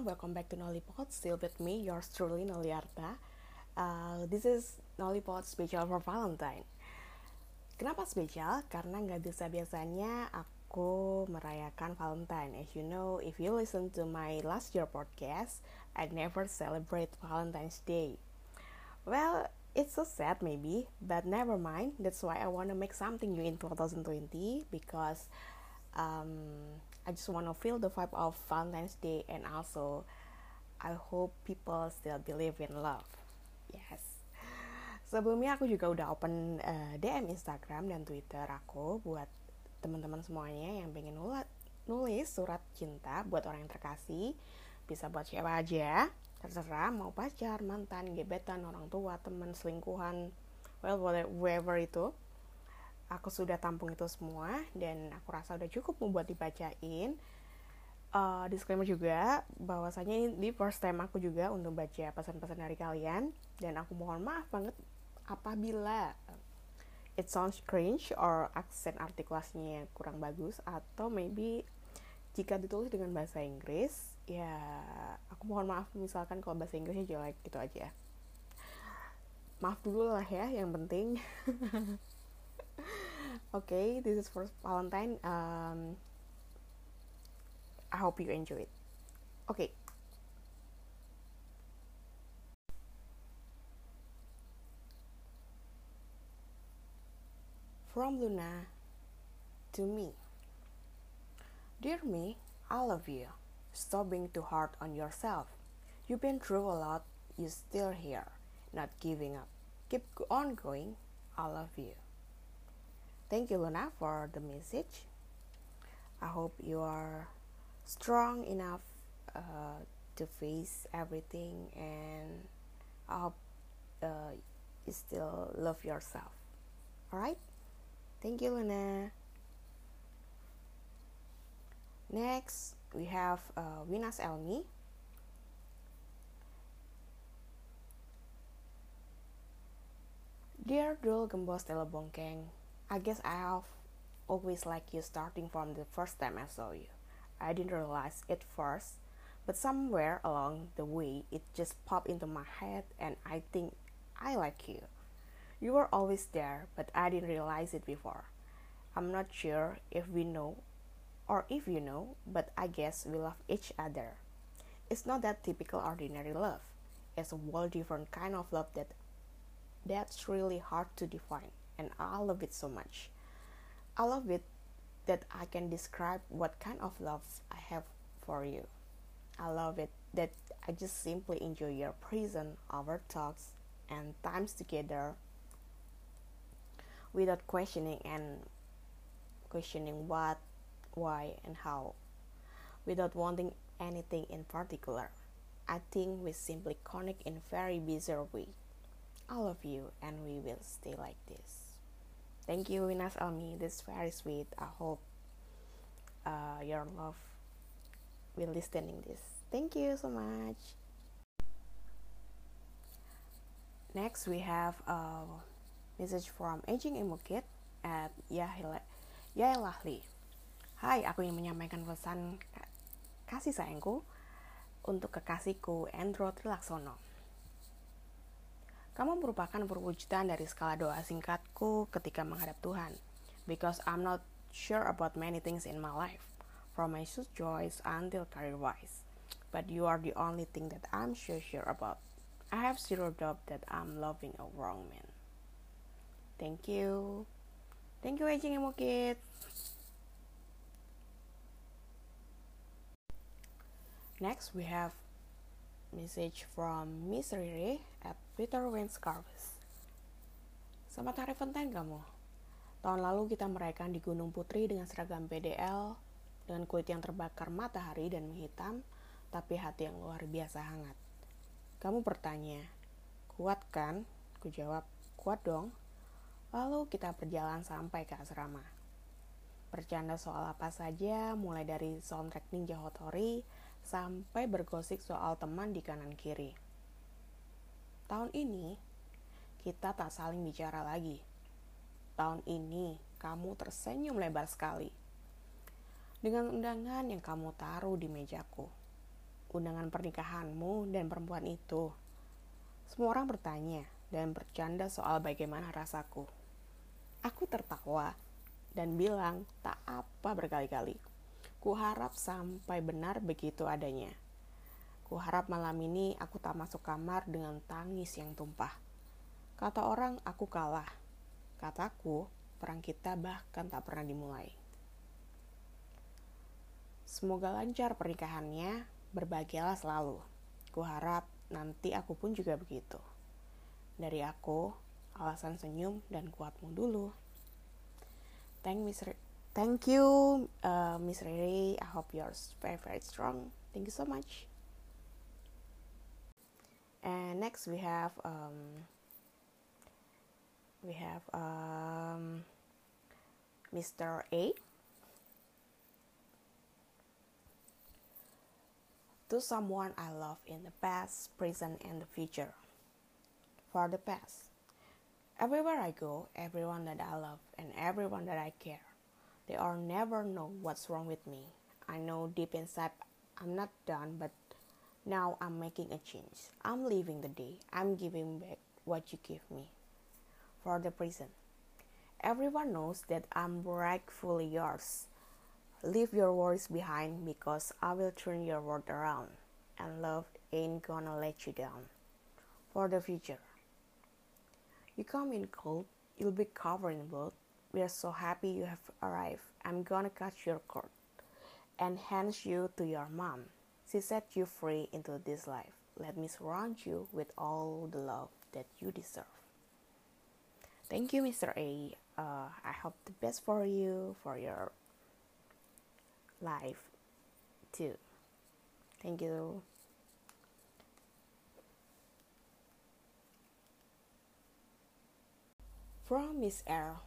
everyone, welcome back to Nollipod. Still with me, yours truly, Noliarta. Uh, this is Nollipod special for Valentine. Kenapa spesial? Karena nggak bisa biasanya aku merayakan Valentine. As you know, if you listen to my last year podcast, I never celebrate Valentine's Day. Well, it's so sad maybe, but never mind. That's why I wanna make something new in 2020 because um, I just wanna feel the vibe of Valentine's Day and also I hope people still believe in love. Yes. Sebelumnya aku juga udah open uh, DM Instagram dan Twitter aku buat teman-teman semuanya yang pengen nulis surat cinta buat orang yang terkasih. Bisa buat siapa aja, terserah mau pacar, mantan, gebetan, orang tua, teman, selingkuhan, well whatever itu aku sudah tampung itu semua dan aku rasa udah cukup membuat dibacain. Uh, disclaimer juga bahwasanya ini di first time aku juga untuk baca pesan-pesan dari kalian. Dan aku mohon maaf banget apabila it sounds cringe or aksen artikulasinya kurang bagus atau maybe jika ditulis dengan bahasa Inggris ya aku mohon maaf misalkan kalau bahasa Inggrisnya jelek gitu aja. Maaf dulu lah ya yang penting okay this is for valentine. Um, i hope you enjoy it. Okay from luna to me. Dear me i love you. Stop being too hard on yourself. You've been through a lot. You're still here not giving up. Keep on going. I love you Thank you, Luna, for the message. I hope you are strong enough uh, to face everything, and I hope uh, you still love yourself. All right? Thank you, Luna. Next, we have uh, Winas Elmi. Dear Dul Gembos Telebongkeng, I guess I have always liked you starting from the first time I saw you. I didn't realize it first, but somewhere along the way it just popped into my head and I think I like you. You were always there, but I didn't realize it before. I'm not sure if we know or if you know, but I guess we love each other. It's not that typical ordinary love. It's a whole different kind of love that that's really hard to define and I love it so much. I love it that I can describe what kind of love I have for you. I love it that I just simply enjoy your presence, our talks, and times together without questioning and questioning what, why, and how, without wanting anything in particular. I think we simply connect in very bizarre way. I love you and we will stay like this. Thank you, Winas Almi. This is very sweet. I hope uh, your love will listening this. Thank you so much. Next, we have a message from Aging Emo Kid at Yaelahli. Hai, aku yang menyampaikan pesan kasih sayangku untuk kekasihku Andro Trilaksono. Kamu merupakan perwujudan dari skala doa singkatku ketika menghadap Tuhan. Because I'm not sure about many things in my life, from my joys until career-wise. But you are the only thing that I'm so sure about. I have zero doubt that I'm loving a wrong man. Thank you. Thank you, Aging Emo Kid. Next, we have message from Miss Riri at Twitter Wayne Scarves. Selamat hari Valentine kamu. Tahun lalu kita merayakan di Gunung Putri dengan seragam PDL, dengan kulit yang terbakar matahari dan menghitam, tapi hati yang luar biasa hangat. Kamu bertanya, kuat kan? Ku jawab, kuat dong. Lalu kita berjalan sampai ke asrama. Bercanda soal apa saja, mulai dari soundtrack Ninja Hotori, sampai bergosip soal teman di kanan kiri. Tahun ini, kita tak saling bicara lagi. Tahun ini, kamu tersenyum lebar sekali. Dengan undangan yang kamu taruh di mejaku. undangan pernikahanmu dan perempuan itu. Semua orang bertanya dan bercanda soal bagaimana rasaku. Aku tertawa dan bilang tak apa berkali-kali. Kuharap sampai benar begitu adanya. Kuharap malam ini aku tak masuk kamar dengan tangis yang tumpah. Kata orang aku kalah. Kataku, perang kita bahkan tak pernah dimulai. Semoga lancar pernikahannya, berbahagialah selalu. Kuharap nanti aku pun juga begitu. Dari aku, alasan senyum dan kuatmu dulu. Thank Miss Thank you, uh, Miss Riri. I hope you're very very strong. Thank you so much. And next we have um, we have um, Mr. A. To someone I love in the past, present, and the future. For the past. Everywhere I go, everyone that I love, and everyone that I care, they all never know what's wrong with me. I know deep inside I'm not done, but now I'm making a change. I'm leaving the day. I'm giving back what you give me for the present. Everyone knows that I'm rightfully yours. Leave your worries behind because I will turn your world around, and love ain't gonna let you down. For the future. You come in cold, you'll be covered in blood. We are so happy you have arrived. I'm gonna cut your coat and hand you to your mom. She set you free into this life. Let me surround you with all the love that you deserve. Thank you, Mr. A. Uh, I hope the best for you, for your life, too. Thank you. From Miss R.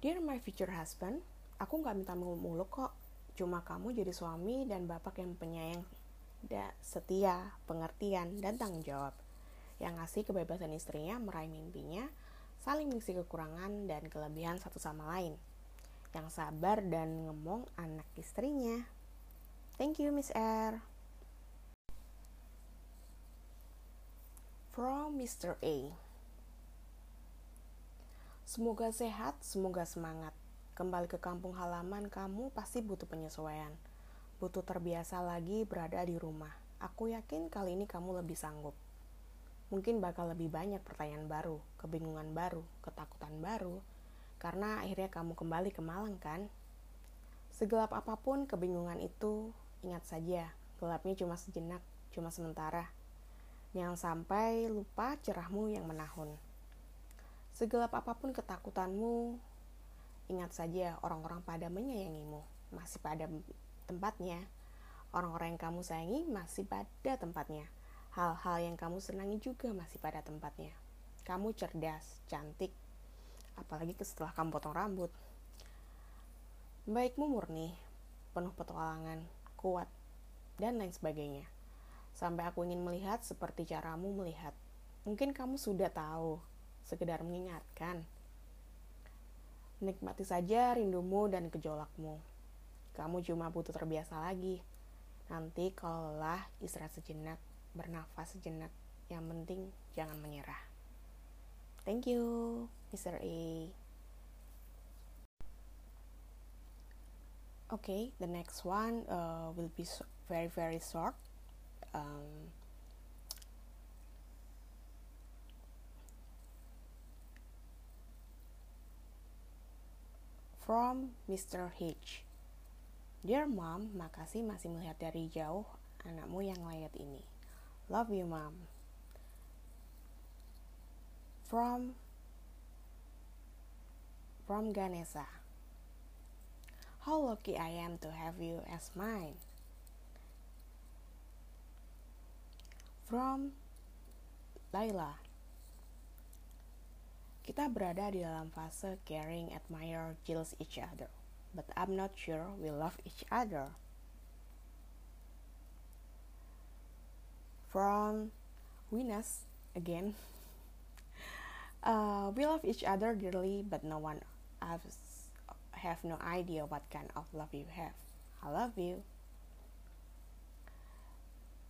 Dear my future husband, aku nggak minta muluk kok. Cuma kamu jadi suami dan bapak yang penyayang, da, setia, pengertian, dan tanggung jawab yang ngasih kebebasan istrinya meraih mimpinya, saling mengisi kekurangan dan kelebihan satu sama lain, yang sabar dan ngemong anak istrinya. Thank you, Miss R. From Mr. A. Semoga sehat, semoga semangat. Kembali ke kampung halaman, kamu pasti butuh penyesuaian. Butuh terbiasa lagi berada di rumah. Aku yakin kali ini kamu lebih sanggup mungkin bakal lebih banyak pertanyaan baru, kebingungan baru, ketakutan baru, karena akhirnya kamu kembali ke Malang kan? Segelap apa pun kebingungan itu, ingat saja, gelapnya cuma sejenak, cuma sementara. Jangan sampai lupa cerahmu yang menahun. Segelap apa pun ketakutanmu, ingat saja orang-orang pada menyayangimu, masih pada tempatnya. Orang-orang yang kamu sayangi masih pada tempatnya hal-hal yang kamu senangi juga masih pada tempatnya. Kamu cerdas, cantik, apalagi setelah kamu potong rambut. Baikmu murni, penuh petualangan, kuat, dan lain sebagainya. Sampai aku ingin melihat seperti caramu melihat. Mungkin kamu sudah tahu, sekedar mengingatkan. Nikmati saja rindumu dan gejolakmu. Kamu cuma butuh terbiasa lagi. Nanti kalau lelah, istirahat sejenak bernafas sejenak. Yang penting jangan menyerah. Thank you, Mr. A. Okay, the next one uh, will be very very short. Um, from Mr. H. Dear Mom, makasih masih melihat dari jauh anakmu yang layak ini. Love you, Mom. From from Ganesha. How lucky I am to have you as mine. From Laila. Kita berada di dalam fase caring, admire, jealous each other. But I'm not sure we love each other. from Winas again. Uh, we love each other dearly, but no one has, have no idea what kind of love you have. I love you.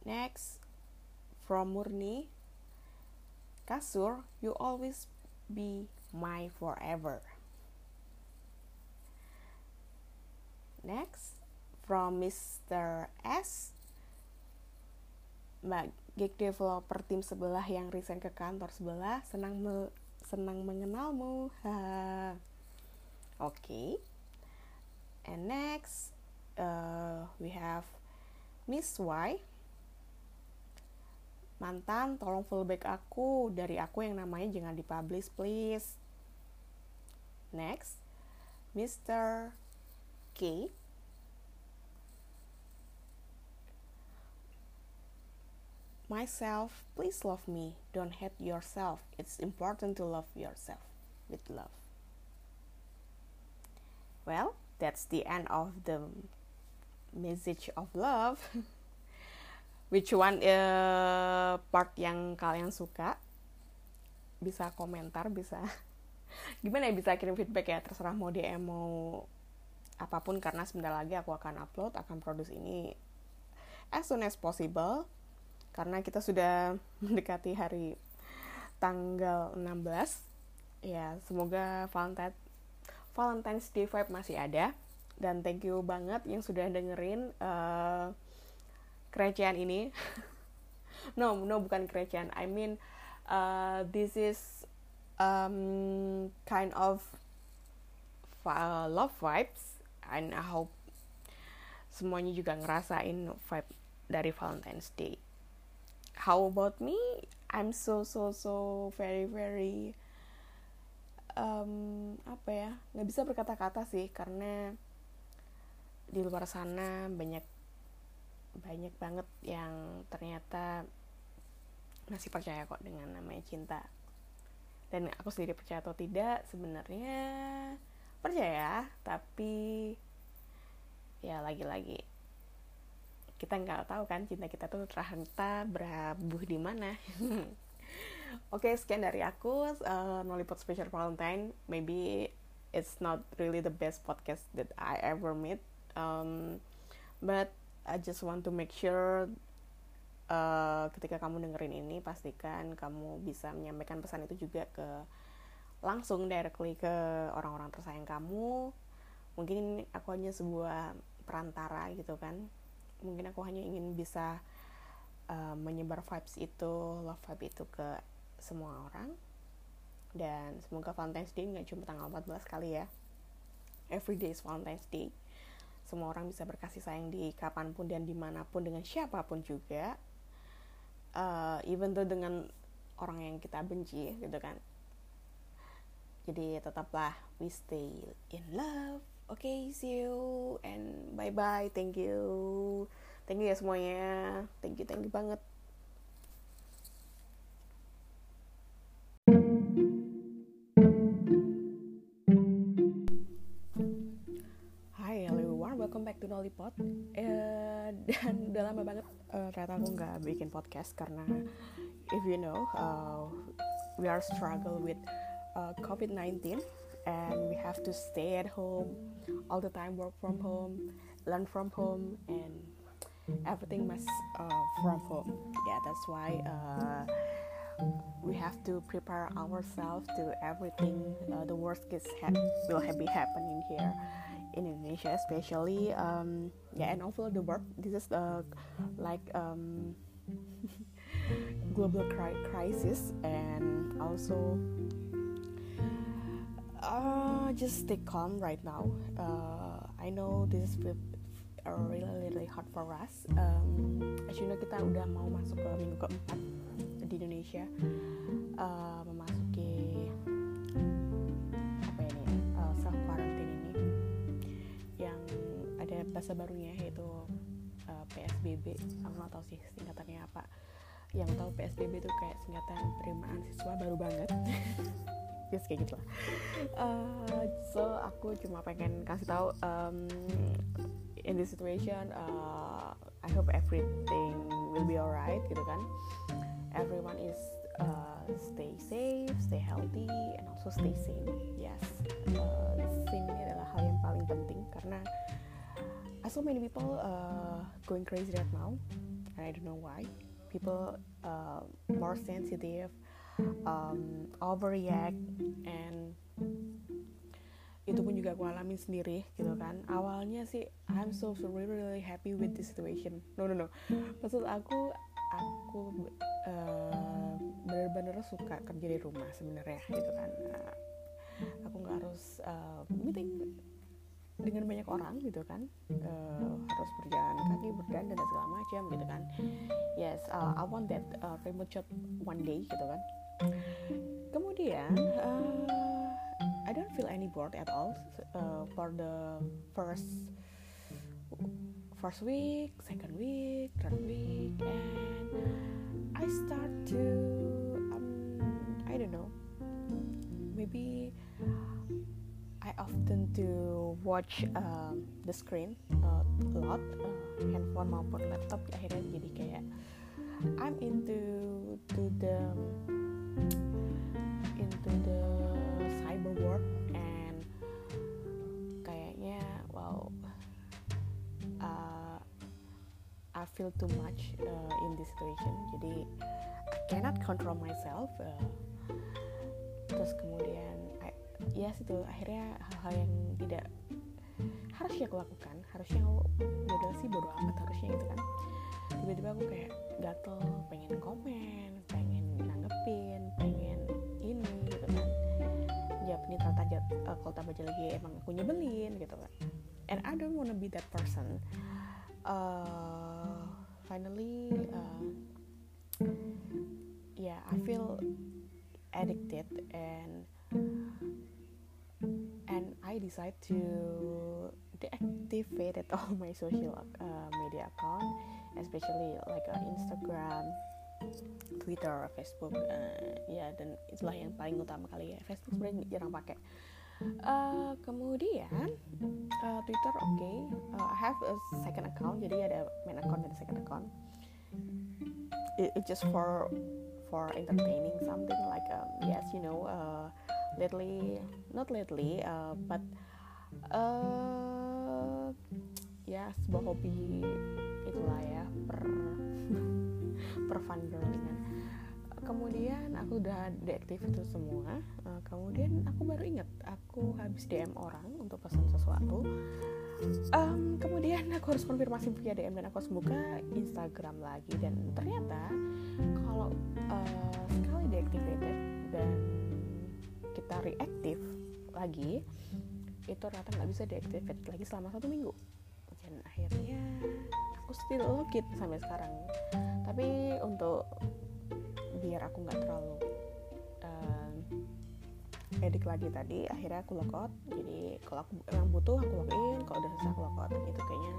next from Murni kasur you always be my forever next from Mr. S Mbak gig developer tim sebelah yang resign ke kantor sebelah senang me senang mengenalmu oke okay. and next uh, we have Miss Y mantan tolong fullback aku dari aku yang namanya jangan dipublish please next Mr. K myself, please love me. Don't hate yourself. It's important to love yourself with love. Well, that's the end of the message of love. Which one uh, part yang kalian suka? Bisa komentar, bisa. Gimana ya bisa kirim feedback ya? Terserah mau DM mau apa pun. Karena sebentar lagi aku akan upload akan produce ini as soon as possible. Karena kita sudah mendekati hari tanggal 16 ya semoga Valentine Valentine's Day vibe masih ada. Dan thank you banget yang sudah dengerin uh, kerecehan ini. No no bukan kerecehan I mean uh, this is um, kind of uh, love vibes. And I hope semuanya juga ngerasain vibe dari Valentine's Day. How about me? I'm so so so very very um, apa ya? Nggak bisa berkata-kata sih karena di luar sana banyak banyak banget yang ternyata masih percaya kok dengan namanya cinta. Dan aku sendiri percaya atau tidak sebenarnya percaya tapi ya lagi-lagi kita nggak tahu kan cinta kita tuh ternyata berabuh di mana. Oke, okay, sekian dari aku uh, Nollypot Special Valentine. Maybe it's not really the best podcast that I ever made, um, but I just want to make sure uh, ketika kamu dengerin ini pastikan kamu bisa menyampaikan pesan itu juga ke langsung directly ke orang-orang tersayang kamu. Mungkin aku hanya sebuah perantara gitu kan. Mungkin aku hanya ingin bisa uh, menyebar vibes itu love vibe itu ke semua orang. Dan semoga Valentine's Day nggak cuma tanggal 14 kali ya. Every day is Valentine's Day semua orang bisa berkasih sayang di kapan pun dan di mana pun dengan siapa pun juga uh, even though dengan orang yang kita benci gitu kan jadi tetaplah we stay in love Oke, okay, see you and bye bye. Thank you. Thank you ya semuanya. Thank you, thank you banget. To Nollipot. Uh, dan udah lama banget uh, ternyata aku nggak bikin podcast karena if you know, uh, we are struggle with uh, COVID-19 and we have to stay at home all the time work from home learn from home and everything must uh, from home yeah that's why uh, we have to prepare ourselves to everything uh, the worst case ha- will be happening here in Indonesia especially um, yeah and also the work this is uh, like um, global cri- crisis and also uh, just stay calm right now. Uh, I know this is really really hard for us. Um, as you know kita udah mau masuk ke minggu keempat di Indonesia, uh, bahasa barunya yaitu uh, PSBB. Aku nggak tahu sih singkatannya apa. Yang tahu PSBB itu kayak singkatan penerimaan siswa baru banget. yes kayak gitu lah uh, so aku cuma pengen kasih tahu um, in this situation uh, I hope everything will be alright gitu kan everyone is uh, stay safe stay healthy and also stay sane yes uh, sane ini adalah hal yang paling penting karena so many people uh, going crazy right now and I don't know why. People uh, more sensitive um, overreact and itu pun juga aku alami sendiri gitu kan. Awalnya sih I'm so, so really, really happy with this situation. No no no. Maksud aku aku uh, bener-bener suka kerja di rumah sebenarnya gitu kan. Uh, aku nggak harus uh, meeting dengan banyak orang gitu kan uh, harus berjalan kaki berdandan dan segala macam gitu kan. Yes uh, I want that uh, remote job one day gitu kan. Kemudian uh, I don't feel any bored at all uh, for the first first week, second week, third week, and I start to um, I don't know maybe I often to watch um, the screen uh, a lot uh, handphone maupun laptop. Akhirnya jadi kayak I'm into to the into the cyber world and kayaknya wow uh, I feel too much uh, in this situation. Jadi I cannot control myself uh, terus kemudian I, yes itu akhirnya hal-hal yang tidak harusnya aku lakukan harusnya aku bodoh sih bodoh amat harusnya gitu kan. Tiba-tiba aku kayak gatel pengen komen pengen nanggepin pengen ini gitu kan. Jawab ini ternyata uh, kalau tambah lagi emang aku nyebelin gitu kan. And I don't wanna be that person. Uh, finally uh, yeah I feel addicted and and I decide to deactivate all my social uh, media account especially like uh, Instagram Twitter, Facebook, uh, ya dan itulah yang paling utama kali ya. Facebook sebenarnya jarang pakai. Uh, kemudian uh, Twitter oke, okay. uh, I have a second account, jadi ada main account dan second account. It, it just for for entertaining something like um, yes you know uh, lately. Not lately uh, but uh, ya sebuah hobi itulah ya per per fun girlingan kemudian aku udah deaktif itu semua. Uh, kemudian aku baru inget aku habis DM orang untuk pesan sesuatu. Um, kemudian aku harus konfirmasi via DM dan aku harus buka Instagram lagi. Dan ternyata kalau uh, sekali deactivated dan reaktif lagi itu ternyata nggak bisa deactivate lagi selama satu minggu. Dan akhirnya aku still login sampai sekarang. Tapi untuk biar aku nggak terlalu uh, edik lagi tadi akhirnya aku logout jadi kalau aku emang butuh aku login kalau udah selesai aku logout itu kayaknya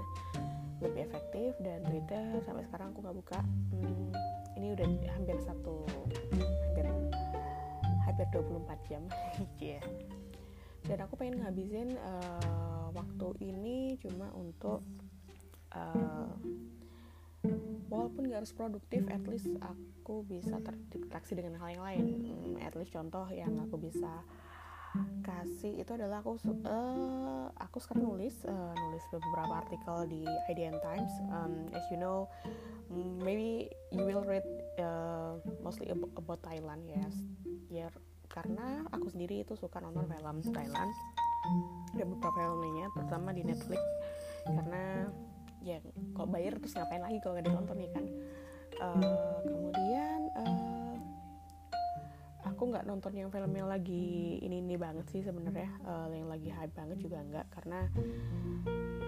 lebih efektif dan Twitter sampai sekarang aku nggak buka. Hmm, ini udah hampir satu hampir hampir 24 jam yeah. dan aku pengen ngabisin uh, waktu ini cuma untuk uh, walaupun gak harus produktif at least aku bisa terdistraksi dengan hal yang lain hmm, at least contoh yang aku bisa kasih itu adalah aku uh, aku sekarang nulis uh, nulis beberapa artikel di IDN Times. Um, as you know maybe you will read uh, mostly about, Thailand yes. Ya karena aku sendiri itu suka nonton film Thailand. Ada beberapa film lainnya terutama di Netflix. Karena ya kok bayar terus ngapain lagi kalau nggak ditonton ya kan? Uh, kemudian uh, aku nggak nonton yang film yang lagi ini ini banget sih sebenarnya. Uh, yang lagi hype banget juga nggak karena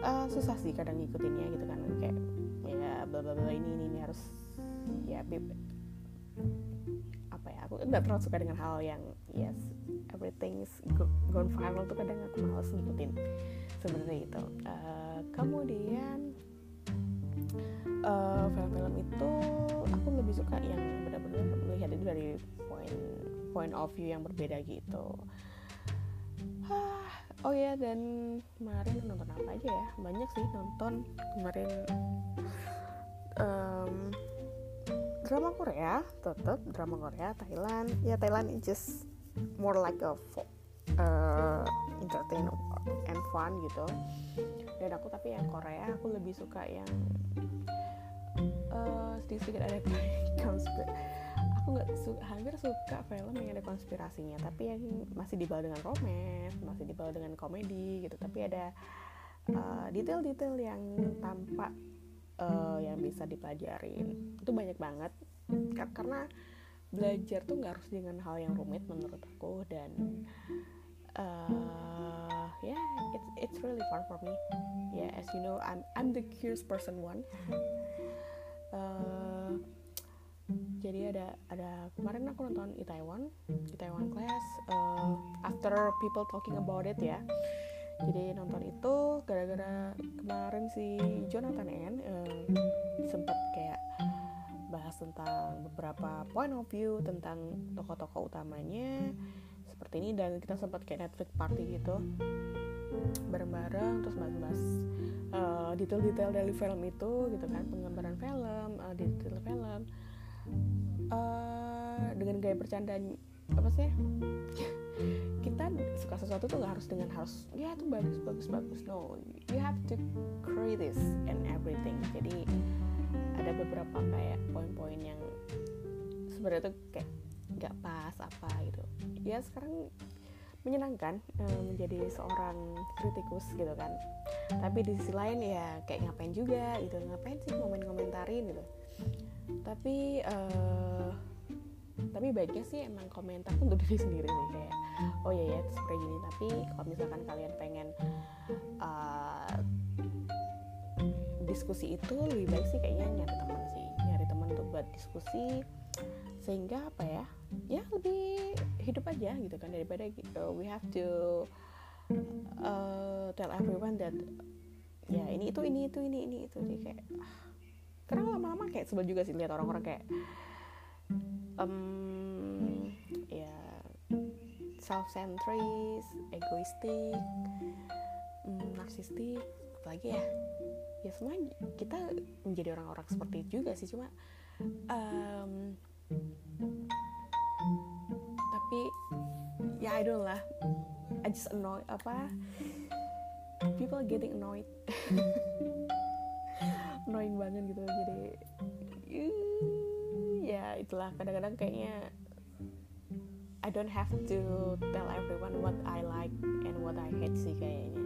uh, susah sih kadang ngikutinnya gitu kan. Kayak ya bla bla bla ini ini, ini harus ya bib apa ya aku nggak terlalu suka dengan hal yang yes everything's gone viral tuh kadang aku males ngikutin sebenarnya itu. Uh, kemudian film film-film itu aku lebih suka yang benar-benar melihat itu dari point point of view yang berbeda gitu. Oh ya dan kemarin nonton apa aja ya? Banyak sih nonton kemarin. Um, drama Korea tetap drama Korea Thailand. Ya Thailand is just more like a uh, entertain and fun gitu. Dan aku tapi yang Korea aku lebih suka yang uh, sedikit ada konspirasi aku nggak su hampir suka film yang ada konspirasinya tapi yang masih dibawa dengan romance masih dibawa dengan komedi gitu. Tapi ada uh, detail-detail uh, yang tampak uh, yang bisa dipelajarin. Itu banyak banget. Karena belajar tuh nggak harus dengan hal yang rumit menurut aku. Dan uh, yeah it's it's really fun for me. Yeah as you know I'm I'm the curious person one. Uh, jadi ada ada kemarin aku nonton Itaewon Itaewon Class uh, after people talking about it ya. Jadi nonton itu gara-gara kemarin si Jonathan N uh, sempat kayak bahas tentang beberapa point of view tentang tokoh-tokoh utamanya seperti ini dan kita sempat kayak Netflix party gitu. Bareng-bareng terus bahas-bahas uh, detail-detail dari film itu gitu kan penggambaran film uh, detail film uh, dengan gaya bercandaan apa sih? Kita suka sesuatu tuh nggak harus dengan harus ya itu bagus bagus bagus. No you have to this and everything. Jadi ada beberapa kayak poin-poin yang sebenarnya tuh kayak nggak pas apa gitu. Ya sekarang menyenangkan um, menjadi seorang kritikus gitu kan. Tapi di sisi lain ya kayak ngapain juga gitu ngapain sih komen komentarin gitu tapi uh, tapi baiknya sih emang komentar untuk diri sendiri sih kayak oh ya itu seperti gini. Tapi kalau misalkan kalian pengen uh, diskusi itu lebih baik sih kayaknya nyari teman sih. Nyari teman untuk buat diskusi sehingga apa ya ya lebih hidup aja gitu kan daripada gitu we have to uh, tell everyone that ya ini itu ini itu ini ini itu. Sih kayak karena lama-lama kayak sebel juga sih lihat orang-orang kayak um, ya self centered egoistik um, narsistik apalagi ya ya semua kita menjadi orang-orang seperti itu juga sih. Cuma um, tapi ya I don't lah. I just annoy apa people getting annoyed annoying banget gitu. Jadi ya itulah. Kadang-kadang kayaknya I don't have to tell everyone what I like and what I hate sih kayaknya.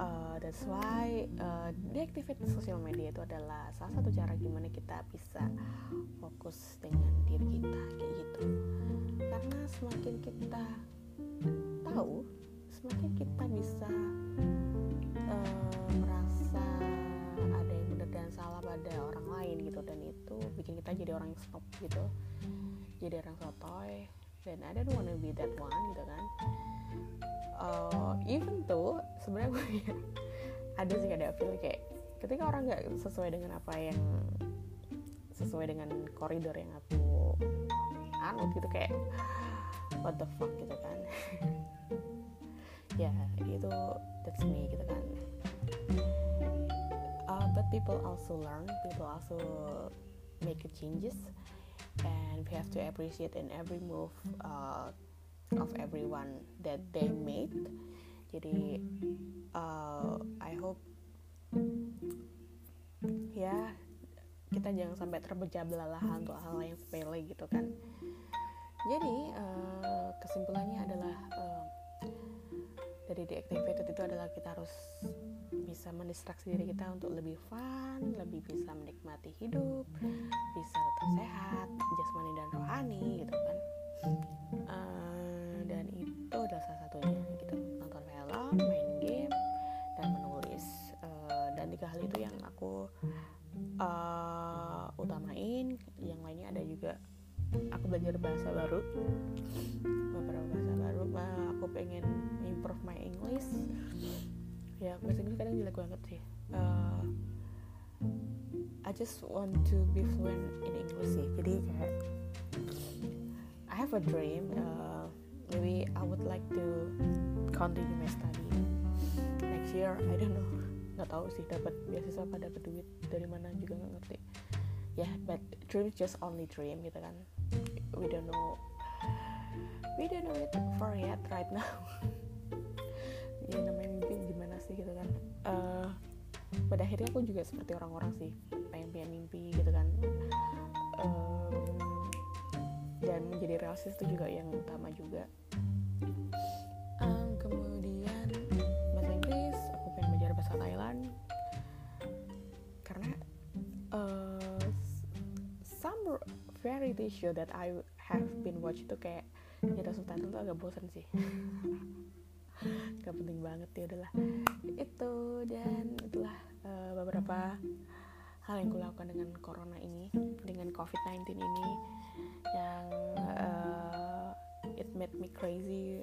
Uh, that's why uh, deactivate sosial media itu adalah salah satu cara gimana kita bisa fokus dengan diri kita kayak gitu. Karena semakin kita tahu semakin kita bisa uh, merasa yang benar pada orang lain gitu. Dan itu bikin kita jadi orang yang stop gitu. Jadi orang sotoy. Dan I don't wanna be that one gitu kan. Uh, even tuh sebenarnya gue ada sih ada feel kayak ketika orang nggak sesuai dengan apa yang sesuai dengan koridor yang aku anut gitu kayak what the fuck gitu kan. Ya itu that's me gitu kan uh, but people also learn. People also make changes. And we have to appreciate in every move uh, of everyone that they made. Jadi uh, I hope ya kita jangan sampai terpecah belah untuk hal yang sepele gitu kan. Jadi uh, kesimpulannya adalah uh, dari deactivated itu adalah kita harus bisa mendistraksi diri kita untuk lebih fun, lebih bisa menikmati hidup, bisa tetap sehat, jasmani dan rohani gitu kan. Uh, itu adalah salah satunya gitu. Nonton film main game dan menulis. Uh, dan tiga hal itu yang aku uh, utamain. Yang lainnya ada juga aku belajar bahasa baru. Beberapa bahasa baru. Uh, aku pengen improve my ya bahasa Inggris kadang jelek banget sih uh, I just want to be fluent in English sih. Jadi kayak I have a dream uh, maybe I would like to continue my study next year. I don't know. Nggak tahu sih dapat beasiswa apa dapat duit dari mana juga nggak ngerti. Ya yeah, but dream is just only dream gitu kan. We don't know. We don't know it for yet right now. Ya namanya sih gitu kan. Uh, pada akhirnya aku juga seperti orang-orang sih mimpi gitu kan. Um, dan menjadi realistis itu juga yang utama juga. Um, kemudian bahasa Inggris aku pengen belajar bahasa Thailand. Karena uh, some variety show that I have been watch itu kayak nyata subtitle tuh agak bosan sih gak penting banget ya udahlah. Itu dan itulah uh, beberapa hal yang kulakukan dengan corona ini dengan covid-19 ini yang uh, it made me crazy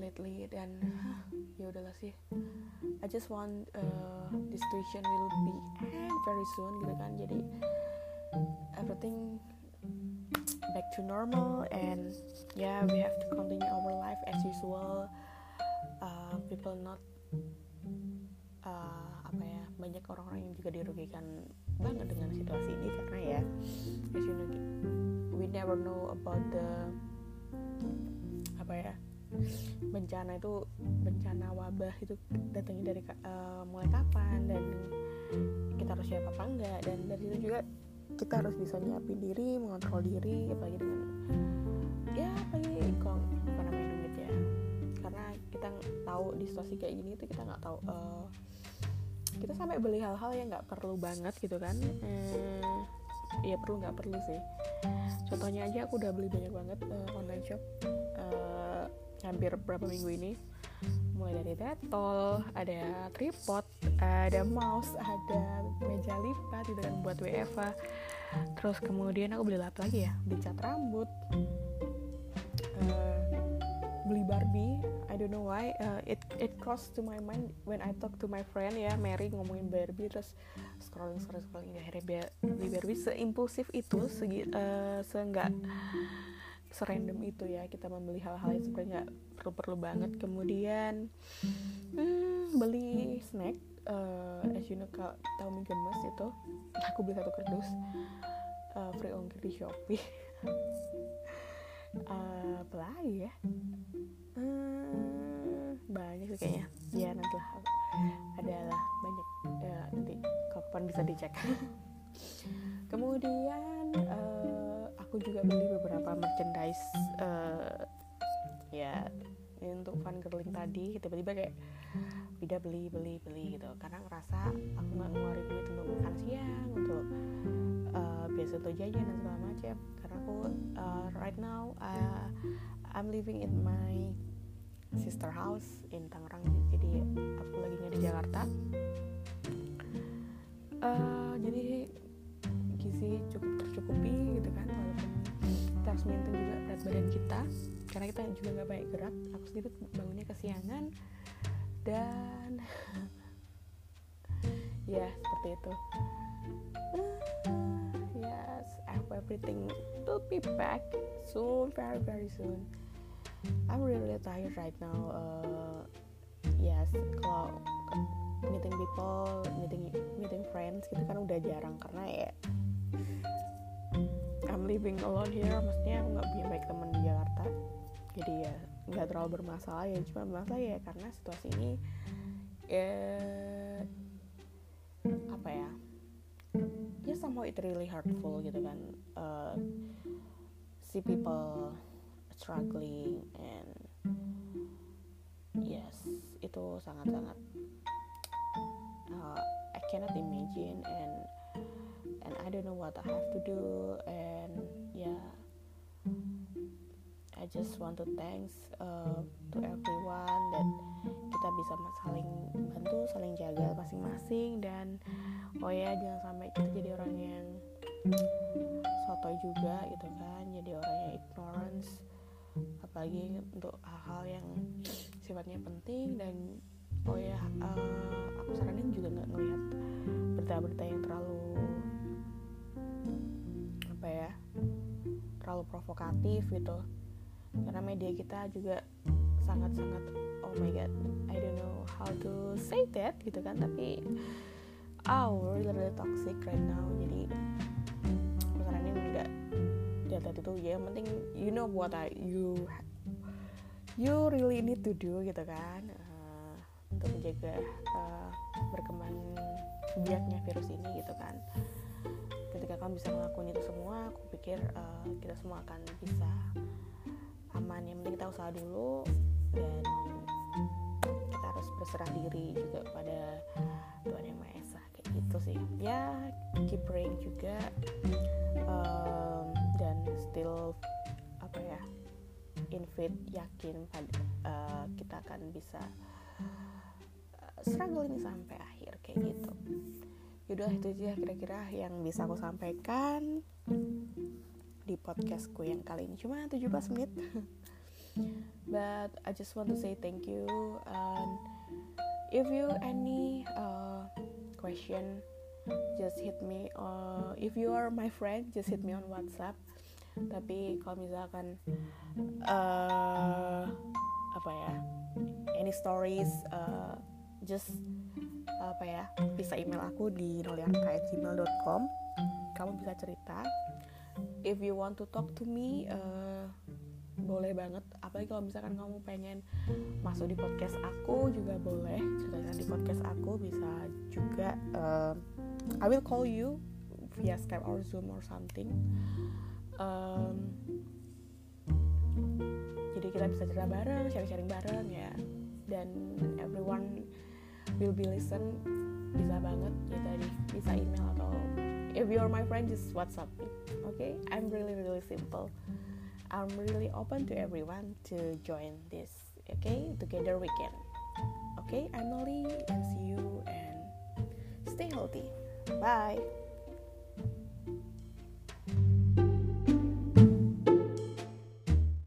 lately dan ya udahlah sih. I just want uh, this situation will be end very soon gitu kan. Jadi everything back to normal and yeah we have to continue our life as usual. Uh, people not uh, apa ya banyak orang-orang yang juga dirugikan banget dengan situasi ini karena ya as you know we never know about the apa ya bencana itu bencana wabah itu datangnya dari uh, mulai kapan dan kita harus siap apa enggak. Dan dari situ juga kita harus bisa nyiapin diri mengontrol diri apalagi dengan ya apalagi kalau apa namanya duit ya. Karena kita tahu di situasi kayak gini itu kita nggak tahu uh, kita sampai beli hal-hal yang nggak perlu banget gitu kan. Hmm, ya perlu nggak perlu sih. Contohnya aja aku udah beli banyak banget uh, online shop uh, hampir berapa minggu ini. Mulai dari detol ada tripod ada mouse ada meja lipat gitu kan buat WFA terus kemudian aku beli apa lagi ya beli cat rambut Barbie. I don't know why. Uh, it it crossed to my mind when I talk to my friend ya Mary ngomongin Barbie terus scrolling scrolling scrolling akhirnya beli Barbie seimpulsif itu segi uh, seenggak serandom itu ya kita membeli hal-hal yang sebenarnya nggak perlu-perlu banget. Kemudian hmm, beli snack uh, as you know kalau tahu mie gemes itu aku beli satu kardus uh, free ongkir di shopee uh, apa lagi ya? Hmm, banyak sih kayaknya. Ya nanti lah adalah banyak. Ya, nanti kapan bisa dicek. Kemudian uh, aku juga beli beberapa merchandise uh, ya untuk fun girling tadi. Tiba-tiba kayak tidak beli beli beli gitu. Karena ngerasa aku nggak ngeluarin duit untuk makan siang untuk biasa untuk jajan dan segala macam karena aku uh, right now uh, I'm living in my sister house in Tangerang. Jadi aku lagi nggak di Jakarta. Uh, jadi gizi cukup tercukupi gitu kan walaupun kita harus maintain juga berat badan kita. Karena kita juga nggak banyak gerak aku sendiri bangunnya kesiangan. Dan ya seperti itu yes everything will be back soon very very soon. I'm really, tired right now uh, yes kalau meeting people meeting meeting friends gitu kan udah jarang karena ya I'm living alone here maksudnya aku nggak punya baik teman di Jakarta. Jadi ya nggak terlalu bermasalah ya cuma masalah ya karena situasi ini ya apa ya ya somehow it really hurtful gitu kan uh, see people struggling and yes itu sangat-sangat uh, I cannot imagine and and I don't know what I have to do and yeah I just want to thanks uh, to everyone that kita bisa saling bantu saling jaga masing-masing dan oh ya jangan sampai kita jadi orang yang sotoy juga gitu kan jadi orang yang ignorance apalagi untuk hal-hal yang sifatnya penting dan oh ya uh, aku saranin juga nggak ngelihat berita-berita yang terlalu apa ya terlalu provokatif gitu. Karena media kita juga sangat-sangat oh my god I don't know how to say that gitu kan tapi oh really really toxic right now jadi aku saranin nggak lihat itu ya yang penting you know what I you you really need to do gitu kan uh, untuk menjaga uh, berkembang biaknya virus ini gitu kan. Ketika kamu bisa ngelakuin itu semua aku pikir uh, kita semua akan bisa aman. Yang penting kita usaha dulu dan kita harus berserah diri juga pada Tuhan yang Maha Esa kayak gitu sih. Ya keep praying juga. Um, dan still apa ya in faith yakin uh, kita akan bisa uh, struggle ini sampai akhir kayak gitu. Yaudah itu aja kira-kira yang bisa aku sampaikan di podcastku yang kali ini. Cuma 17 menit but I just want to say thank you and if you any uh, question just hit me uh, if you are my friend just hit me on WhatsApp. Tapi kalau misalkan uh, apa ya any stories uh, just apa ya bisa email aku di noliarka@gmail.com kamu bisa cerita. If you want to talk to me uh, boleh banget. Apalagi kalau misalkan kamu pengen masuk di podcast aku juga boleh. Cerita di podcast aku bisa juga uh, I will call you via Skype or Zoom or something. Um, jadi kita bisa cerita bareng sharing-sharing bareng ya. Dan everyone will be listen bisa banget. Ya tadi bisa email atau if you're my friend just WhatsApp me okay? I'm really really simple I'm really open to everyone to join this okay? Together we can. Okay I'm Molly and see you and stay healthy. Bye